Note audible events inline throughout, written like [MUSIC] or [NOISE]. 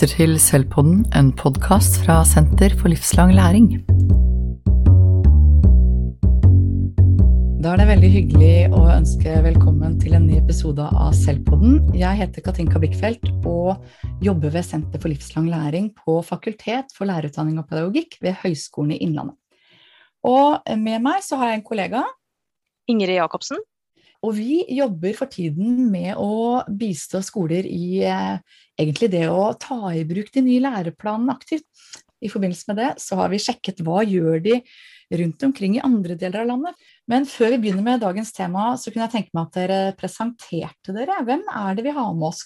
lytter til Selvpodden, en podkast fra Senter for livslang læring. Da er det veldig hyggelig å ønske velkommen til en ny episode av Selvpodden. Jeg heter Katinka Blikkfeldt og jobber ved Senter for livslang læring på Fakultet for lærerutdanning og pedagogikk ved Høgskolen i Innlandet. Og med meg så har jeg en kollega. Ingrid Jacobsen. Og vi jobber for tiden med å bistå skoler i eh, egentlig det å ta i bruk de nye læreplanene aktivt. I forbindelse med det så har vi sjekket hva gjør de rundt omkring i andre deler av landet. Men før vi begynner med dagens tema, så kunne jeg tenke meg at dere presenterte dere. Hvem er det vi har med oss?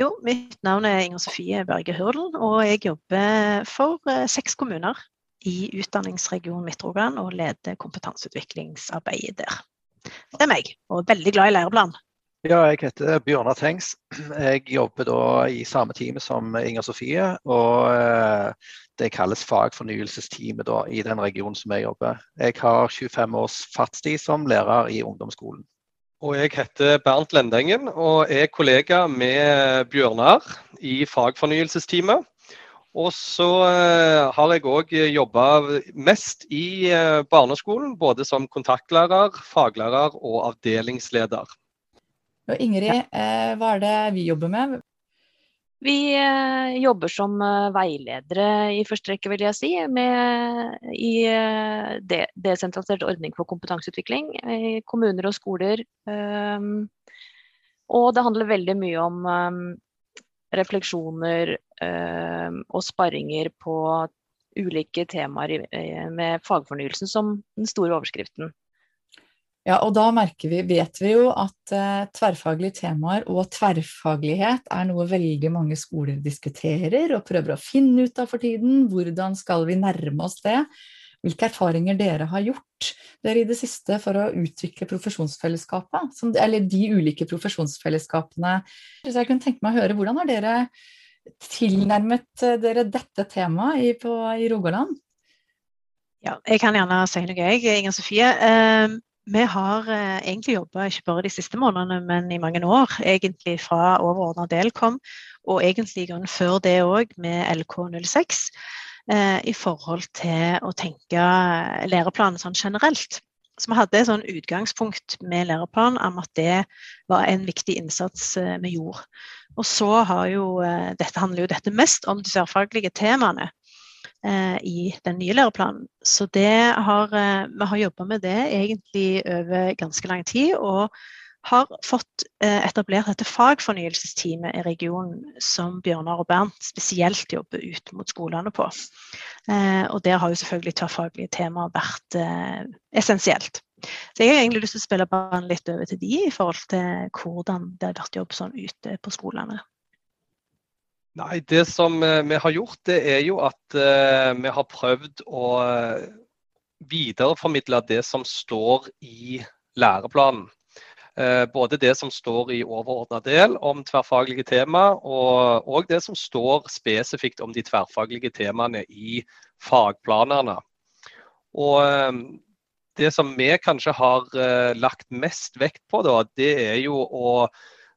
Jo, mitt navn er Inger Sofie Berge Hurdel, og jeg jobber for eh, seks kommuner i utdanningsregionen Midt-Rogaland og leder kompetanseutviklingsarbeidet der. Det er meg, og er veldig glad i læreplan. Ja, jeg heter Bjørnar Tengs. Jeg jobber da i samme team som Inger Sofie. Og eh, det kalles fagfornyelsesteamet da, i den regionen som jeg jobber. Jeg har 25 års fartstid som lærer i ungdomsskolen. Og jeg heter Bernt Lendengen og er kollega med Bjørnar i fagfornyelsesteamet. Og så uh, har jeg òg jobba mest i uh, barneskolen, både som kontaktlærer, faglærer og avdelingsleder. Og Ingrid, uh, hva er det vi jobber med? Vi jobber som veiledere i første rekke, vil jeg si, med, i de, desentralisert ordning for kompetanseutvikling i kommuner og skoler. Um, og det handler veldig mye om um, refleksjoner eh, og sparringer på ulike temaer med fagfornyelsen som den store overskriften. Ja, og da vi, vet vi jo at eh, tverrfaglige temaer og tverrfaglighet er noe veldig mange skoler diskuterer og prøver å finne ut av for tiden. Hvordan skal vi nærme oss det? Hvilke erfaringer dere har gjort dere i det siste for å utvikle profesjonsfellesskapet, som, eller de ulike profesjonsfellesskapene. Så jeg kunne tenke meg å høre, Hvordan har dere tilnærmet eh, dere dette temaet i, på, i Rogaland? Ja, jeg kan gjerne si noe, jeg. Inger Sofie. Eh, vi har eh, egentlig jobba ikke bare de siste månedene, men i mange år. Egentlig fra overordna del kom, og egentlig før det òg, med LK06 eh, i forhold til å tenke læreplanen sånn generelt. Så vi hadde et sånn utgangspunkt med læreplanen om at det var en viktig innsats eh, vi gjorde. Og så har jo, eh, dette handler jo dette mest om de særfaglige temaene eh, i den nye læreplanen. Så det har, eh, vi har jobba med det egentlig over ganske lang tid. og har fått eh, etablert dette fagfornyelsesteamet i regionen som Bjørnar og Bernt spesielt jobber ut mot skolene på. Eh, og der har jo selvfølgelig tverrfaglige temaer vært eh, essensielt. Så jeg har egentlig lyst til å spille ballen litt over til de i forhold til hvordan det har vært jobb sånn ute på skolene. Nei, Det som vi har gjort, det er jo at vi har prøvd å videreformidle det som står i læreplanen. Eh, både det som står i overordna del om tverrfaglige tema, og, og, det som står spesifikt om de tverrfaglige temaene i fagplanene. Og eh, det som vi kanskje har uh, lagt mest vekt på, da, det er jo å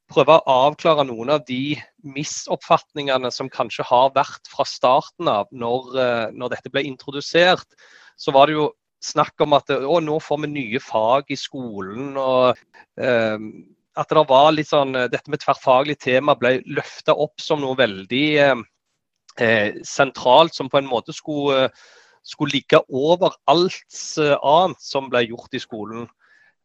prøve å avklare noen av de misoppfatningene som kanskje har vært fra starten av, når, når dette ble introdusert. Så var det jo snakk om at å, nå får vi nye fag i skolen. og eh, At det var litt sånn, eh, dette med tverrfaglig tema ble løfta opp som noe veldig eh, eh, sentralt, som på en måte skulle, skulle ligge over alt eh, annet som ble gjort i skolen.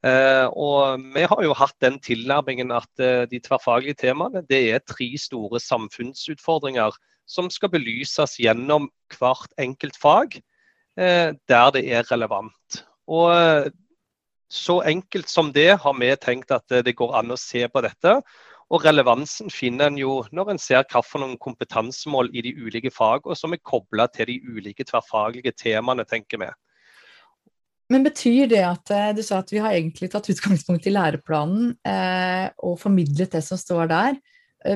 Eh, og Vi har jo hatt den tilnærmingen at de tverrfaglige temaene det er tre store samfunnsutfordringer som skal belyses gjennom hvert enkelt fag. Eh, der det er relevant. Og eh, Så enkelt som det har vi tenkt at eh, det går an å se på dette. Og relevansen finner en jo når en ser hvilke kompetansemål i de ulike fagene som er kobla til de ulike tverrfaglige temaene, tenker vi. Men betyr det at du sa at vi har egentlig tatt utgangspunkt i læreplanen eh, og formidlet det som står der.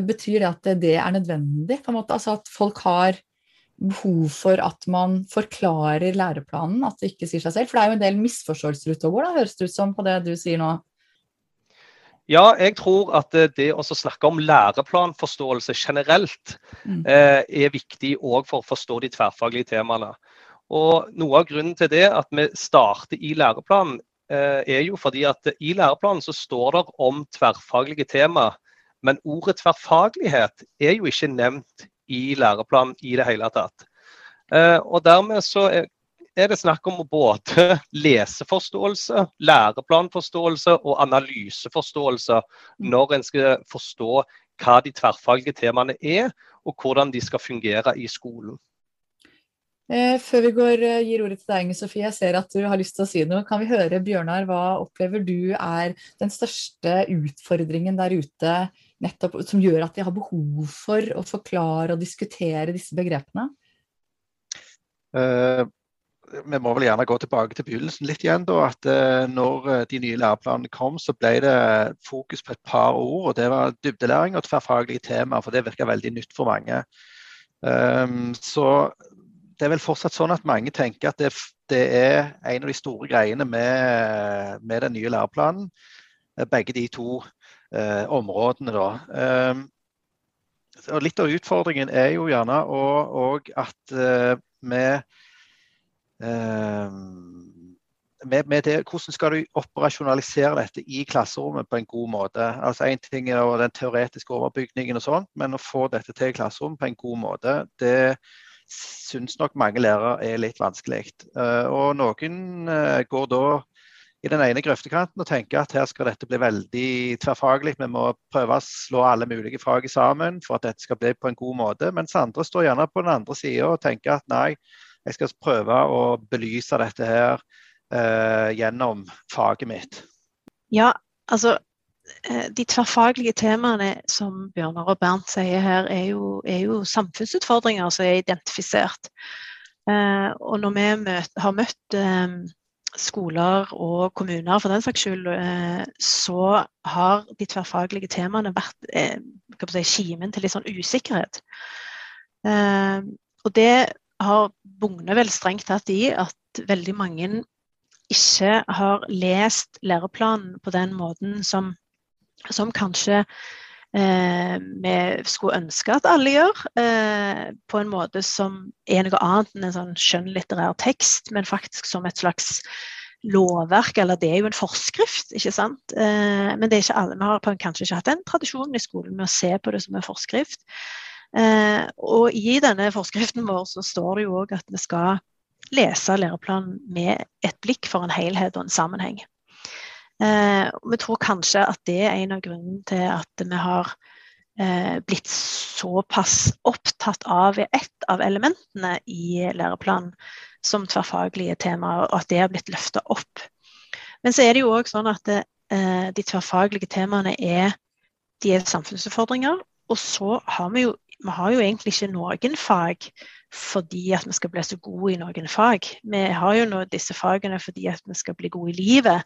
Betyr det at det er nødvendig? på en måte, altså At folk har behov for at man forklarer læreplanen, at det ikke sier seg selv? For det er jo en del misforståelser går, da, høres det ut som på det du sier nå? Ja, jeg tror at det å snakke om læreplanforståelse generelt mm. eh, er viktig òg for å forstå de tverrfaglige temaene. Og Noe av grunnen til det at vi starter i læreplanen, eh, er jo fordi at i læreplanen så står det om tverrfaglige tema, men ordet tverrfaglighet er jo ikke nevnt i læreplanen i det hele tatt. Eh, og Dermed så er det snakk om både leseforståelse, læreplanforståelse og analyseforståelse når en skal forstå hva de tverrfaglige temaene er, og hvordan de skal fungere i skolen. Eh, før vi går, eh, gir ordet til deg, Inge Sofie, jeg ser at du har lyst til å si noe. Kan vi høre, Bjørnar, hva opplever du er den største utfordringen der ute nettopp, som gjør at de har behov for å forklare og diskutere disse begrepene? Uh, vi må vel gjerne gå tilbake til begynnelsen litt igjen. da, at når de nye læreplanene kom, så ble det fokus på et par ord. og Det var dybdelæring og tverrfaglige temaer, for det virka veldig nytt for mange. Um, så det er vel fortsatt sånn at mange tenker at det, det er en av de store greiene med, med den nye læreplanen. Eh, begge de to eh, områdene, da. Eh, litt av utfordringen er jo gjerne òg at eh, med, Ehm, med, med det, hvordan skal du operasjonalisere dette i klasserommet på en god måte? Altså Én ting er den teoretiske overbygningen, og sånt, men å få dette til i klasserommet på en god måte, det syns nok mange lærere er litt vanskelig. Uh, og noen uh, går da i den ene grøftekanten og tenker at her skal dette bli veldig tverrfaglig. Vi må prøve å slå alle mulige fag sammen for at dette skal bli på en god måte. Mens andre står gjerne på den andre sida og tenker at nei, jeg skal prøve å belyse dette her eh, gjennom faget mitt. Ja, altså eh, de tverrfaglige temaene som Bjørnar og Bernt sier her, er jo, er jo samfunnsutfordringer som er identifisert. Eh, og når vi møt, har møtt eh, skoler og kommuner for den saks skyld, eh, så har de tverrfaglige temaene vært eh, kimen til litt sånn usikkerhet. og det har bugner vel strengt tatt i at veldig mange ikke har lest læreplanen på den måten som, som kanskje eh, vi skulle ønske at alle gjør. Eh, på en måte som er noe annet enn en sånn skjønnlitterær tekst, men faktisk som et slags lovverk, eller det er jo en forskrift, ikke sant. Eh, men det er ikke alle. Vi har kanskje ikke hatt den tradisjonen i skolen med å se på det som en forskrift. Eh, og i denne forskriften vår så står det jo òg at vi skal lese læreplanen med et blikk for en helhet og en sammenheng. Eh, vi tror kanskje at det er en av grunnene til at vi har eh, blitt såpass opptatt av ett av elementene i læreplanen som tverrfaglige temaer, og at det har blitt løfta opp. Men så er det jo òg sånn at det, eh, de tverrfaglige temaene er, de er samfunnsutfordringer. Og så har vi jo vi har jo egentlig ikke noen fag fordi at vi skal bli så gode i noen fag. Vi har jo nå disse fagene fordi at vi skal bli gode i livet,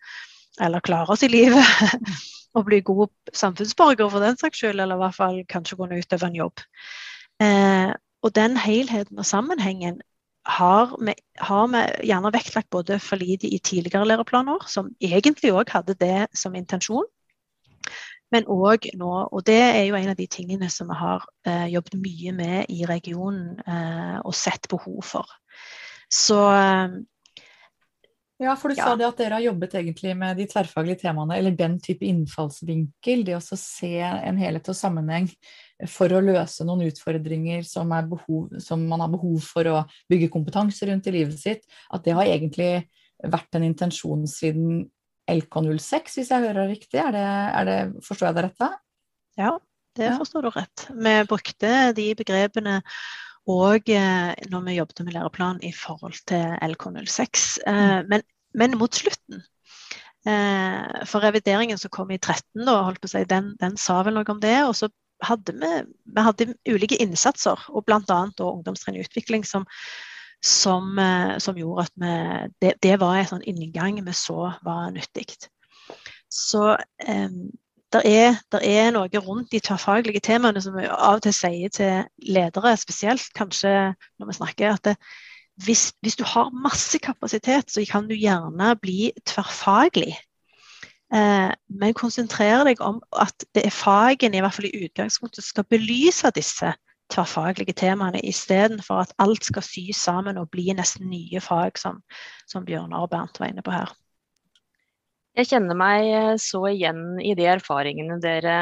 eller klare oss i livet. [LAUGHS] og bli gode samfunnsborgere for den saks skyld, eller i hvert fall kanskje kunne utøve en jobb. Eh, og den helheten og sammenhengen har vi, har vi, gjerne vektlagt både for lite i tidligere læreplaner, som egentlig òg hadde det som intensjon, men òg nå. Og det er jo en av de tingene som vi har eh, jobbet mye med i regionen eh, og sett behov for. Så eh, ja, for du ja. sa det at dere har jobbet egentlig med de tverrfaglige temaene, eller den type innfallsvinkel. Det å se en helhet og sammenheng for å løse noen utfordringer som, behov, som, man har behov for å bygge kompetanse rundt i livet sitt. At det har egentlig vært en intensjon siden LK06, hvis jeg hører riktig. Er det, er det, forstår jeg det rett da? Ja, det forstår du rett. Vi brukte de begrepene òg eh, når vi jobbet med læreplan i forhold til LK06. Eh, mm. Men, men, mot slutten. Eh, for revideringen som kom i 13, da, si, den, den sa vel noe om det. og så hadde vi, vi hadde ulike innsatser, og bl.a. ungdomstrinn i utvikling, som, som, som gjorde at vi det, det, var en sånn inngang vi så var nyttig. Så um, det er, er, noe rundt de tverrfaglige temaene som vi av og til sier til ledere, spesielt kanskje når vi snakker, at det, hvis, hvis, du har masse kapasitet, så kan du gjerne bli tverrfaglig. Eh, men konsentrer deg om at det er fagene i hvert fall i utgangspunktet skal belyse disse tverrfaglige temaene, istedenfor at alt skal sys sammen og bli nesten nye fag, som, som Bjørnar og Bernt var inne på her. Jeg kjenner meg eh, så igjen i de erfaringene dere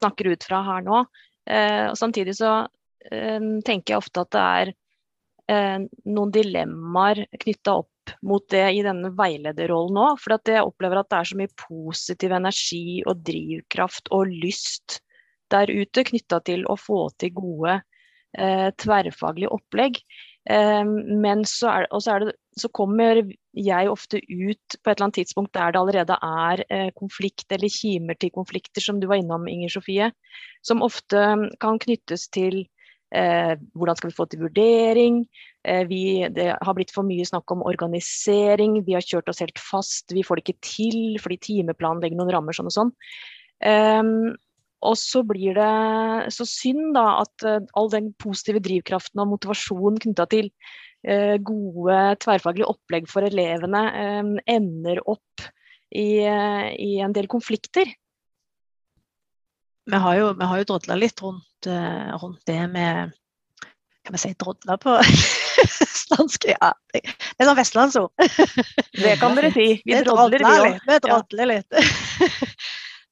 snakker ut fra her nå. Eh, og samtidig så tenker jeg ofte at det er noen dilemmaer knytta opp mot det i denne veilederrollen òg. For jeg opplever at det er så mye positiv energi og drivkraft og lyst der ute knytta til å få til gode eh, tverrfaglige opplegg. Eh, men så, er, så, det, så, kommer jeg ofte ut på et eller annet tidspunkt der det allerede er eh, konflikt eller kimer til konflikter, som du var innom, Inger Sofie. Som ofte kan knyttes til Eh, hvordan skal vi få til vurdering? Eh, vi, det har blitt for mye snakk om organisering. Vi har kjørt oss helt fast. Vi får det ikke til fordi timeplanen legger noen rammer sånn og sånn. Um, og så blir det så synd da at uh, all den positive drivkraften og motivasjonen knytta til gode tverrfaglige opplegg for elevene um, ender opp i, uh, i, en del konflikter. Vi har jo, vi jo drodla litt rundt rundt, det med Kan vi si drodla på [LAUGHS] østlandsk? Ja, det er sånn vestlandsord. Det kan dere si. Vi drodler, vi drodler litt. [LAUGHS]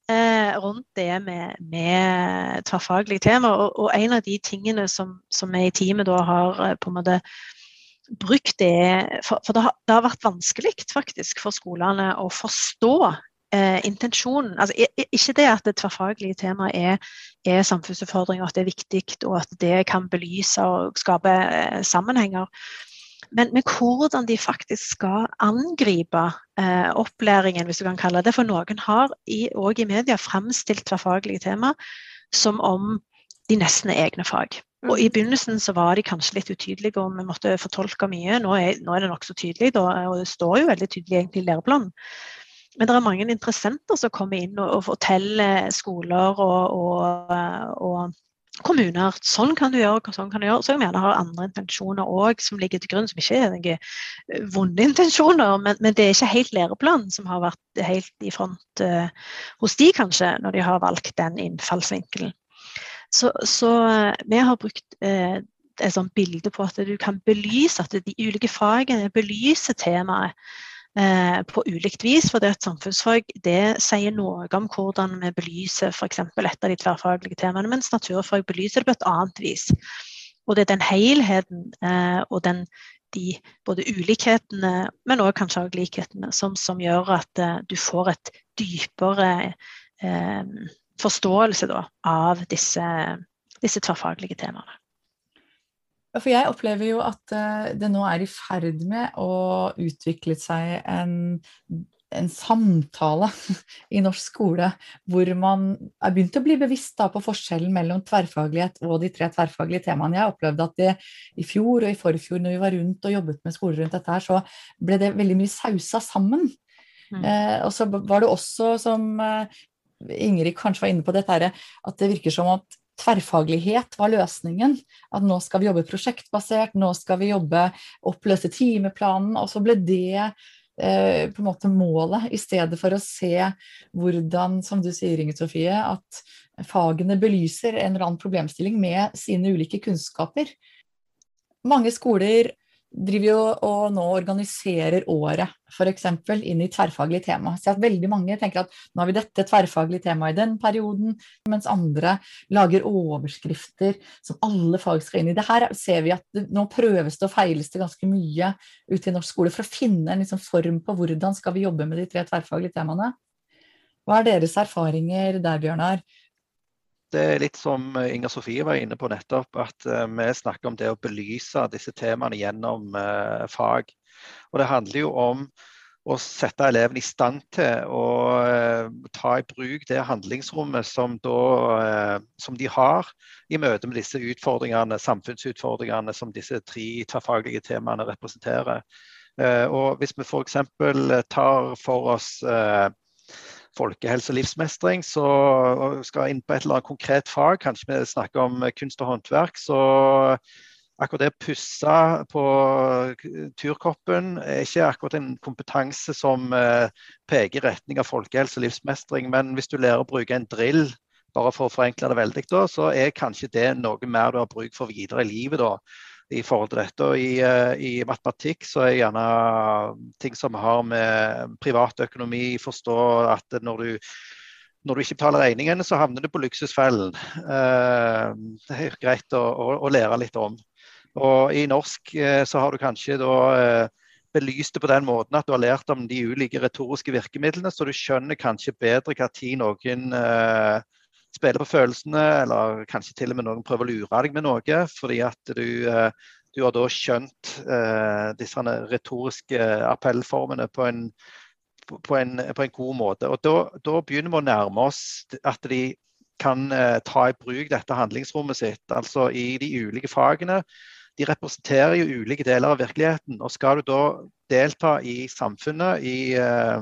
Eh, rundt det med, med tverrfaglige tema. Og, og, en av de tingene som, som vi i teamet da har eh, på en måte brukt det For, for det, har, det, har, vært vanskelig faktisk for skolene å forstå eh, intensjonen. Altså, ikke det at det tverrfaglige temaet er, er samfunnsutfordringer, at det er viktig og at det kan belyse og skape eh, sammenhenger. Men, men, hvordan de faktisk skal angripe eh, opplæringen, hvis du kan kalle det For noen har i, i media fremstilt tverrfaglige tema som om de nesten er egne fag. Og I mm. begynnelsen så var de kanskje litt utydelige og vi måtte fortolke mye. Nå er, nå er det nokså tydelig, da, og det står jo veldig tydelig egentlig i læreplanen. Men det er mange interessenter som kommer inn og, og forteller skoler og, og, og, kommuner sånn kan du gjøre, sånn kan du gjøre. Så jeg mener har andre intensjoner òg som ligger til grunn, som ikke er noen eh, vonde intensjoner. Men, men, det er ikke helt læreplanen som har vært helt i front uh, hos de, kanskje, når de har valgt den innfallsvinkelen. Så, så uh, vi har brukt eh, et sånt bilde på at du kan belyse, at de ulike fagene belyser temaet Eh, på ulikt vis. For det at samfunnsfag det sier noe om hvordan vi belyser f.eks. et av de tverrfaglige temaene, mens naturfag belyser det på et annet vis. Og det er den helheten eh, og den, de både ulikhetene, men òg kanskje også likhetene, som, som, gjør at eh, du får et dypere eh, forståelse da, av disse, disse tverrfaglige temaene. For jeg opplever jo at eh, det nå er i ferd med å utvikle seg en, en samtale [LAUGHS] i norsk skole hvor man er begynt å bli bevisst på forskjellen mellom tverrfaglighet og de tre tverrfaglige temaene. Jeg opplevde at det, i fjor og i forfjor når vi var rundt og jobbet med skoler rundt dette her, så ble det veldig mye sausa sammen. Mm. Eh, og så var det også, som eh, Ingrid kanskje var inne på, dette at det virker som at tverrfaglighet var løsningen. At nå skal vi jobbe prosjektbasert, nå skal vi jobbe oppløse timeplanen. Og så ble det eh, på en måte målet, i stedet for å se hvordan, som du sier Inge Sofie, at fagene belyser en eller annen problemstilling med sine ulike kunnskaper. Mange skoler driver jo og nå organiserer året f.eks. inn i tverrfaglig tema. Så at veldig mange tenker at nå har vi dette tverrfaglige temaet i den perioden, mens andre lager overskrifter som alle fag skal inn i. Det her ser vi at nå prøves det og feiles det ganske mye ute i norsk skole for å finne en liksom form på hvordan skal vi jobbe med de tre tverrfaglige temaene. Hva er deres erfaringer der, Bjørnar? Det er litt som Inger Sofie var inne på nettopp, at uh, vi snakker om det å belyse disse temaene gjennom uh, fag. Og det handler jo om å sette elevene i stand til å ta i bruk det handlingsrommet som, da, som, de har i møte med disse utfordringene, samfunnsutfordringene som disse tre tverrfaglige temaene representerer. og Hvis vi f.eks. tar for oss folkehelse og livsmestring, så og skal inn på et eller annet konkret fag, kanskje vi snakker om kunst og håndverk, så, akkurat det å pusse på turkoppen er ikke akkurat en kompetanse som eh, peker i retning av folkehelse og livsmestring. Men hvis du lærer å bruke en drill, bare for å forenkle det veldig, da, så er kanskje det noe mer du har bruk for videre i livet. da i forhold til dette. Og i, eh, i, matematikk så er gjerne ting som har med privatøkonomi forstå at når du når du ikke betaler regningene, så havner du på luksusfellen. Eh, det er greit å, å, å, lære litt om. Og I norsk eh, så har du kanskje da belyst det på den måten at du har lært om de ulike retoriske virkemidlene, så du skjønner kanskje bedre hva tid noen spiller på følelsene, eller kanskje til og med noen prøver å lure deg med noe. Fordi at du, eh, du har da skjønt eh, disse retoriske appellformene på en på en, på en god måte. Og da, da, begynner vi å nærme oss at de kan eh, ta i bruk dette handlingsrommet sitt. Altså i de ulike fagene. De representerer jo ulike deler av virkeligheten. Og skal du da delta i samfunnet i, eh,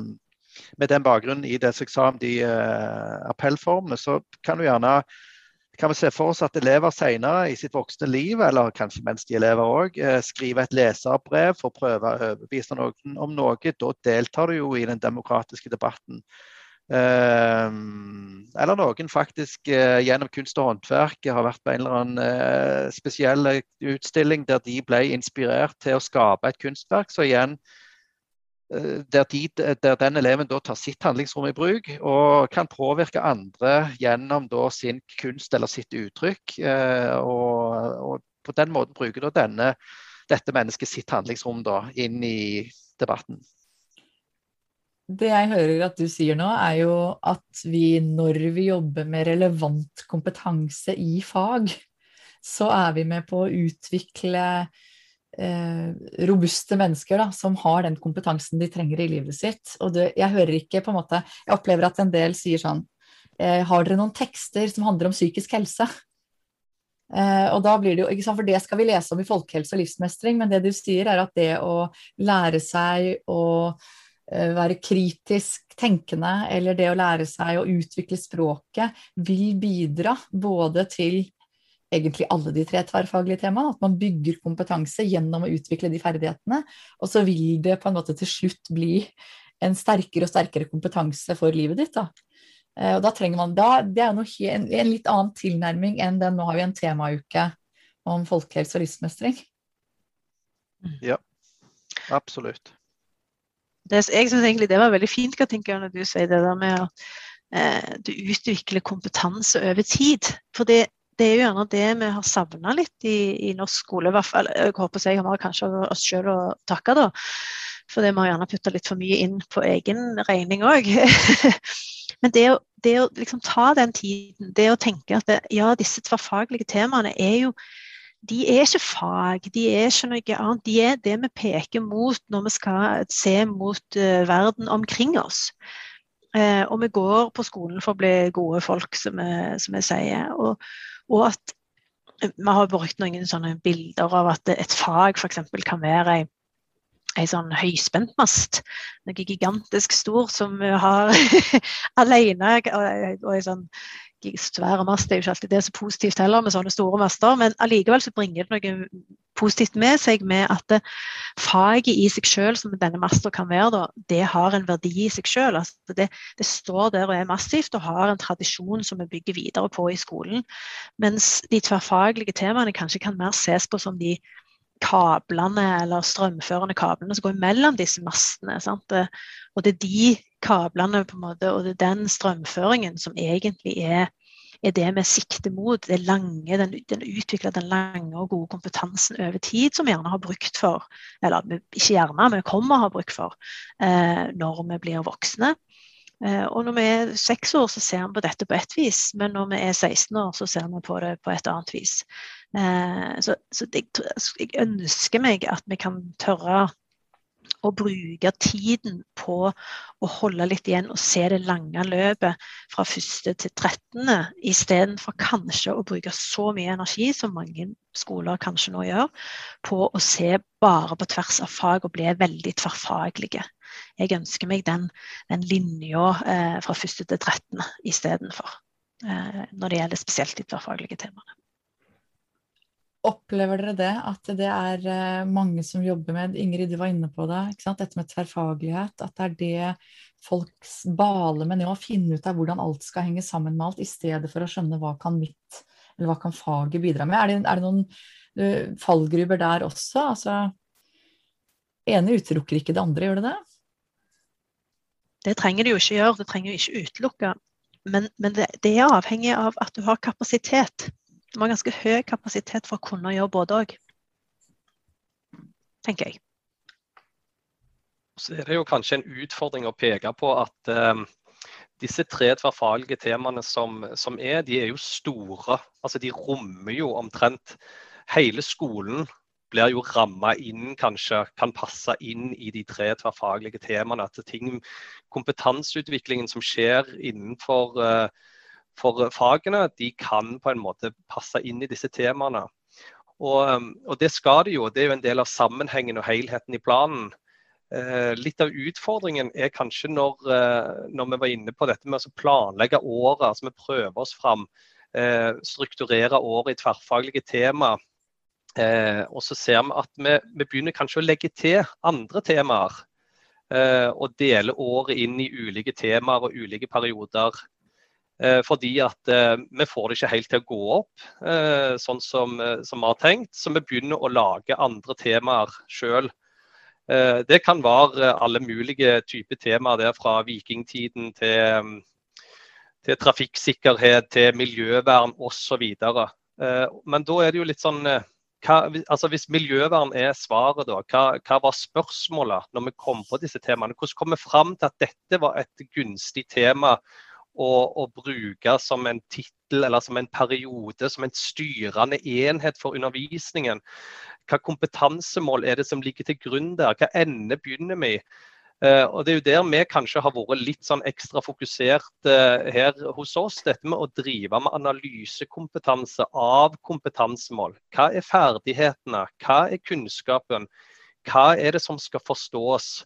med den bakgrunnen i deres om de uh, appellformene, så kan du gjerne kan vi se for oss at elever senere i sitt voksne liv, eller kanskje mens de er elever òg, eh, skriver et leserbrev for å prøve å overbevise noen om noe. Da deltar du jo i den demokratiske debatten. Um, eller noen faktisk gjennom kunst og håndverk har vært på en eller annen spesiell utstilling der de ble inspirert til å skape et kunstverk. Så igjen Eh, der, de, der, den eleven da tar sitt handlingsrom i bruk og kan påvirke andre gjennom da sin kunst eller sitt uttrykk. Eh, og, og på den måten bruker da denne, dette mennesket sitt handlingsrom da inn i debatten. Det jeg hører at du sier nå, er jo at vi når vi jobber med relevant kompetanse i fag, så er vi med på å utvikle robuste mennesker da, som har den kompetansen de trenger i livet sitt. Og det, jeg hører ikke på en måte Jeg opplever at en del sier sånn eh, Har dere noen tekster som handler om psykisk helse? Eh, og da blir det jo, ikke sant, For det skal vi lese om i folkehelse og livsmestring, men det du sier er at det å lære seg å eh, være kritisk tenkende, eller det å lære seg å utvikle språket, vil bidra både til egentlig alle de tre tverrfaglige temaene. At man bygger kompetanse gjennom å utvikle de ferdighetene. Og så vil det på en måte til slutt bli en sterkere og sterkere kompetanse for livet ditt. Da. Eh, og da trenger man da, Det er noe, en, en, litt annen tilnærming enn den nå har vi en temauke om folkehelse og livsmestring. Ja, absolutt. Det, jeg syns egentlig det var veldig fint Katinka, når du sier det der med at eh, du utvikler kompetanse over tid. For det, det er jo gjerne det vi har savna litt i, i, norsk skole. Jeg håper jeg har kanskje oss sjøl å takke, da. For vi har gjerne putta litt for mye inn på egen regning òg. [LAUGHS] Men det å, det å liksom ta den tiden, det å tenke at det, ja, disse tverrfaglige temaene er jo de er ikke fag, de er ikke noe annet. De er det vi peker mot når vi skal se mot uh, verden omkring oss. Uh, og vi går på skolen for å bli gode folk, som vi, sier. Og, og at vi har brukt noen sånne bilder av at et fag f.eks. kan være ei, ei sånn høyspentmast. Noe gigantisk stort som vi har [LAUGHS] alene. Og, og ei sånn svære mast er jo ikke alltid det så positivt heller med sånne store master, men allikevel så bringer det noe positivt med seg med at faget i seg selv, som denne master kan være, da, det har en verdi i seg selv. Altså det, det, står der og er massivt og har en tradisjon som vi bygger videre på i skolen. Mens de tverrfaglige temaene kanskje kan mer ses på som de kablene eller strømførende kablene som går mellom disse mastene. Sant? Og det er de kablene på en måte, og det er den strømføringen som egentlig er, er det vi sikter mot. Det lange, den, den utvikler den lange og gode kompetansen over tid som vi gjerne har brukt for, eller ikke gjerne, men kommer å ha brukt for eh, når vi blir voksne. Eh, og når vi er seks år, så ser vi på dette på ett vis, men når vi er 16 år, så ser vi på det på et annet vis. Eh, så, så jeg, jeg ønsker meg at vi kan tørre å bruke tiden på å holde litt igjen og se det lange løpet fra første til 13. Istedenfor kanskje å bruke så mye energi som mange skoler kanskje nå gjør, på å se bare på tvers av fag og bli veldig tverrfaglige. Jeg ønsker meg den, den linja eh, fra første til 13. istedenfor, eh, når det gjelder spesielt de tverrfaglige temaene. Opplever dere det? At det er eh, mange som jobber med Ingrid, du var inne på det. Dette med tverrfaglighet. At det er det folk baler med nå. Å finne ut av hvordan alt skal henge sammen med alt, i stedet for å skjønne hva kan mitt, eller hva kan faget bidra med. Er det, er det noen uh, fallgruber der også? Altså, ene utelukker ikke det andre, gjør det det? Det trenger det jo ikke gjøre, det trenger jo ikke utelukke. Men, men det, det, er avhengig av at du har kapasitet. Må ha ganske høy kapasitet for å kunne gjøre både òg. Tenker jeg. Så er det jo kanskje en utfordring å peke på at um, disse tre tverrfaglige temaene som, som, er, de er jo store. Altså de rommer jo omtrent hele skolen blir jo ramma inn, kanskje, kan passe inn i de tre tverrfaglige temaene. At ting, kompetanseutviklingen som skjer innenfor uh, for fagene, de kan på en måte passe inn i disse temaene. Og, eh, og, det skal de jo. Det er jo en del av sammenhengen og helheten i planen. Uh, litt av utfordringen er kanskje når, uh, når, vi var inne på dette med å planlegge året, altså vi prøver oss fram. strukturere året i tverrfaglige tema. Eh, og så ser vi at vi, vi, begynner kanskje å legge til andre temaer. Eh, og dele året inn i ulike temaer og ulike perioder. Eh, fordi at eh, vi får det ikke helt til å gå opp eh, sånn som, som, vi har tenkt. Så vi begynner å lage andre temaer sjøl. det kan være alle mulige typer temaer der fra vikingtiden til, til trafikksikkerhet, til miljøvern osv. Men da er det jo litt sånn hva, altså hvis miljøvern er svaret, da, hva, hva, var spørsmålet når vi kom på disse temaene? Hvordan kom vi fram til at dette var et gunstig tema å, bruke som en tittel eller som en periode, som en styrende enhet for undervisningen? Hva kompetansemål er det som ligger til grunn der? Hva ende begynner vi i? Uh, og Det er jo der vi kanskje har vært litt sånn ekstra fokusert uh, her hos oss. Dette med å drive med analysekompetanse av kompetansemål. Hva er ferdighetene? Hva er kunnskapen? Hva er det som skal forstås?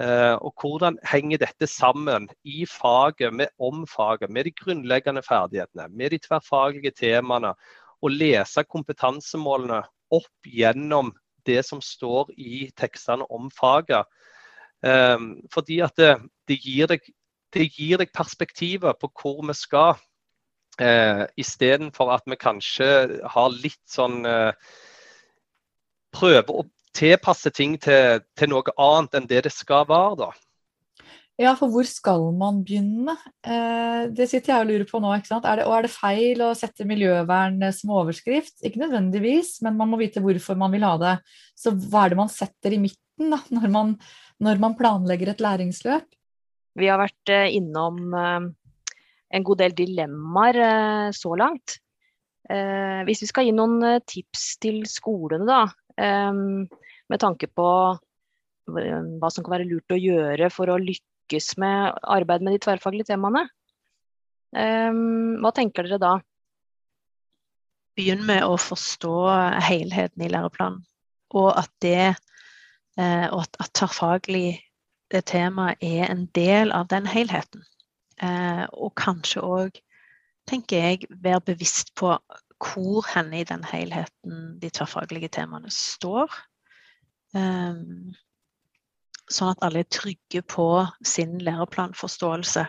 Uh, og hvordan henger dette sammen i faget, med omfaget, med de grunnleggende ferdighetene, med de tverrfaglige temaene? Og lese kompetansemålene opp gjennom det som står i tekstene om faget. Um, fordi at det, det, gir deg, det, gir deg, perspektivet på hvor vi skal. Uh, Istedenfor at vi kanskje har litt sånn Prøver å tilpasse ting til, til, noe annet enn det det skal være, da. Ja, for hvor skal man begynne? Eh, det sitter jeg og lurer på nå. ikke sant? Er det, og er det feil å sette miljøvern som overskrift? Ikke nødvendigvis, men man må vite hvorfor man vil ha det. Så hva er det man setter i midten da, når man når man planlegger et læringsløp? Vi har vært eh, innom eh, en god del dilemmaer eh, så langt. Hvis vi skal gi noen tips til skolene, da, med tanke på hva som kan være lurt å gjøre for å lykkes med arbeid med de tverrfaglige temaene, hva tenker dere da? Begynn med å forstå helheten i læreplanen, og at det Eh, og at, at tverrfaglig tema er en del av den helheten. Eh, og kanskje òg, tenker jeg, være bevisst på hvor henne i den helheten de tverrfaglige temaene står. Um, sånn at alle er trygge på sin læreplanforståelse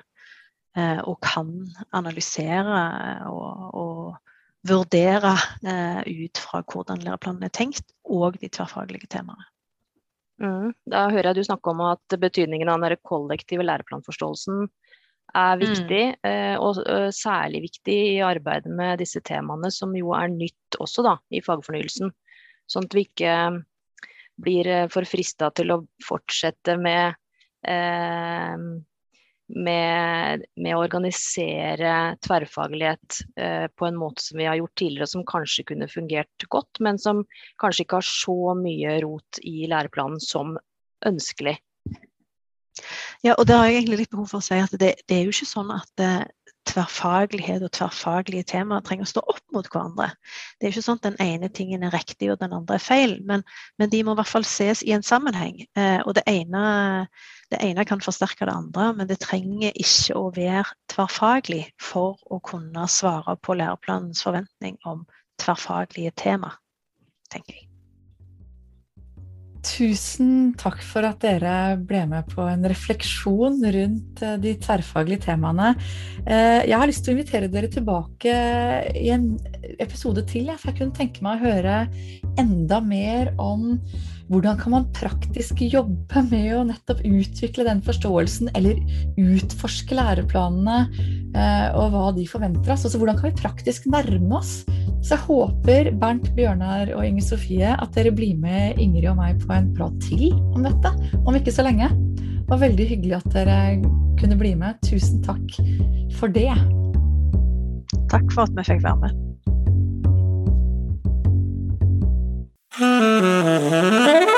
og kan analysere og, og vurdere ut fra hvordan læreplanen er tenkt, og de tverrfaglige temaene. Mm. Da hører jeg du snakke om at betydningen av den kollektive læreplanforståelsen er mm. viktig, mm. og særlig viktig i arbeidet med disse temaene, som jo er nytt også da, i fagfornyelsen. Sånn at vi ikke blir eh, for frista til å fortsette med eh, med, med, å organisere tverrfaglighet eh, på en måte som vi har gjort tidligere, som kanskje kunne fungert godt, men som kanskje ikke har så mye rot i læreplanen som ønskelig. Ja, og det har jeg egentlig litt behov for å si at det, det er jo ikke sånn at eh, tverrfaglighet og tverrfaglige temaer trenger å stå opp mot hverandre. Det er ikke sånn at den ene tingen er riktig og den andre er feil, men, men de må i hvert fall ses i en sammenheng. Eh, og det ene det ene kan forsterke det andre, men det trenger ikke å være tverrfaglig for å kunne svare på læreplanens forventning om tverrfaglige tema. tenker jeg. Tusen takk for at dere ble med på en refleksjon rundt eh, de tverrfaglige temaene. Eh, jeg har lyst til å invitere dere tilbake i en episode til, for jeg kunne tenke meg å høre enda mer om hvordan kan man praktisk jobbe med å nettopp utvikle den forståelsen, eller utforske læreplanene eh, og hva de forventer oss? Altså, hvordan kan vi praktisk nærme oss? Så jeg håper Bernt, Bjørnar og Inger Sofie at dere blir med Ingrid og meg på en prat til om dette om ikke så lenge. Det var veldig hyggelig at dere kunne bli med. Tusen takk for det. Takk for at vi fikk være med. Mm-hmm.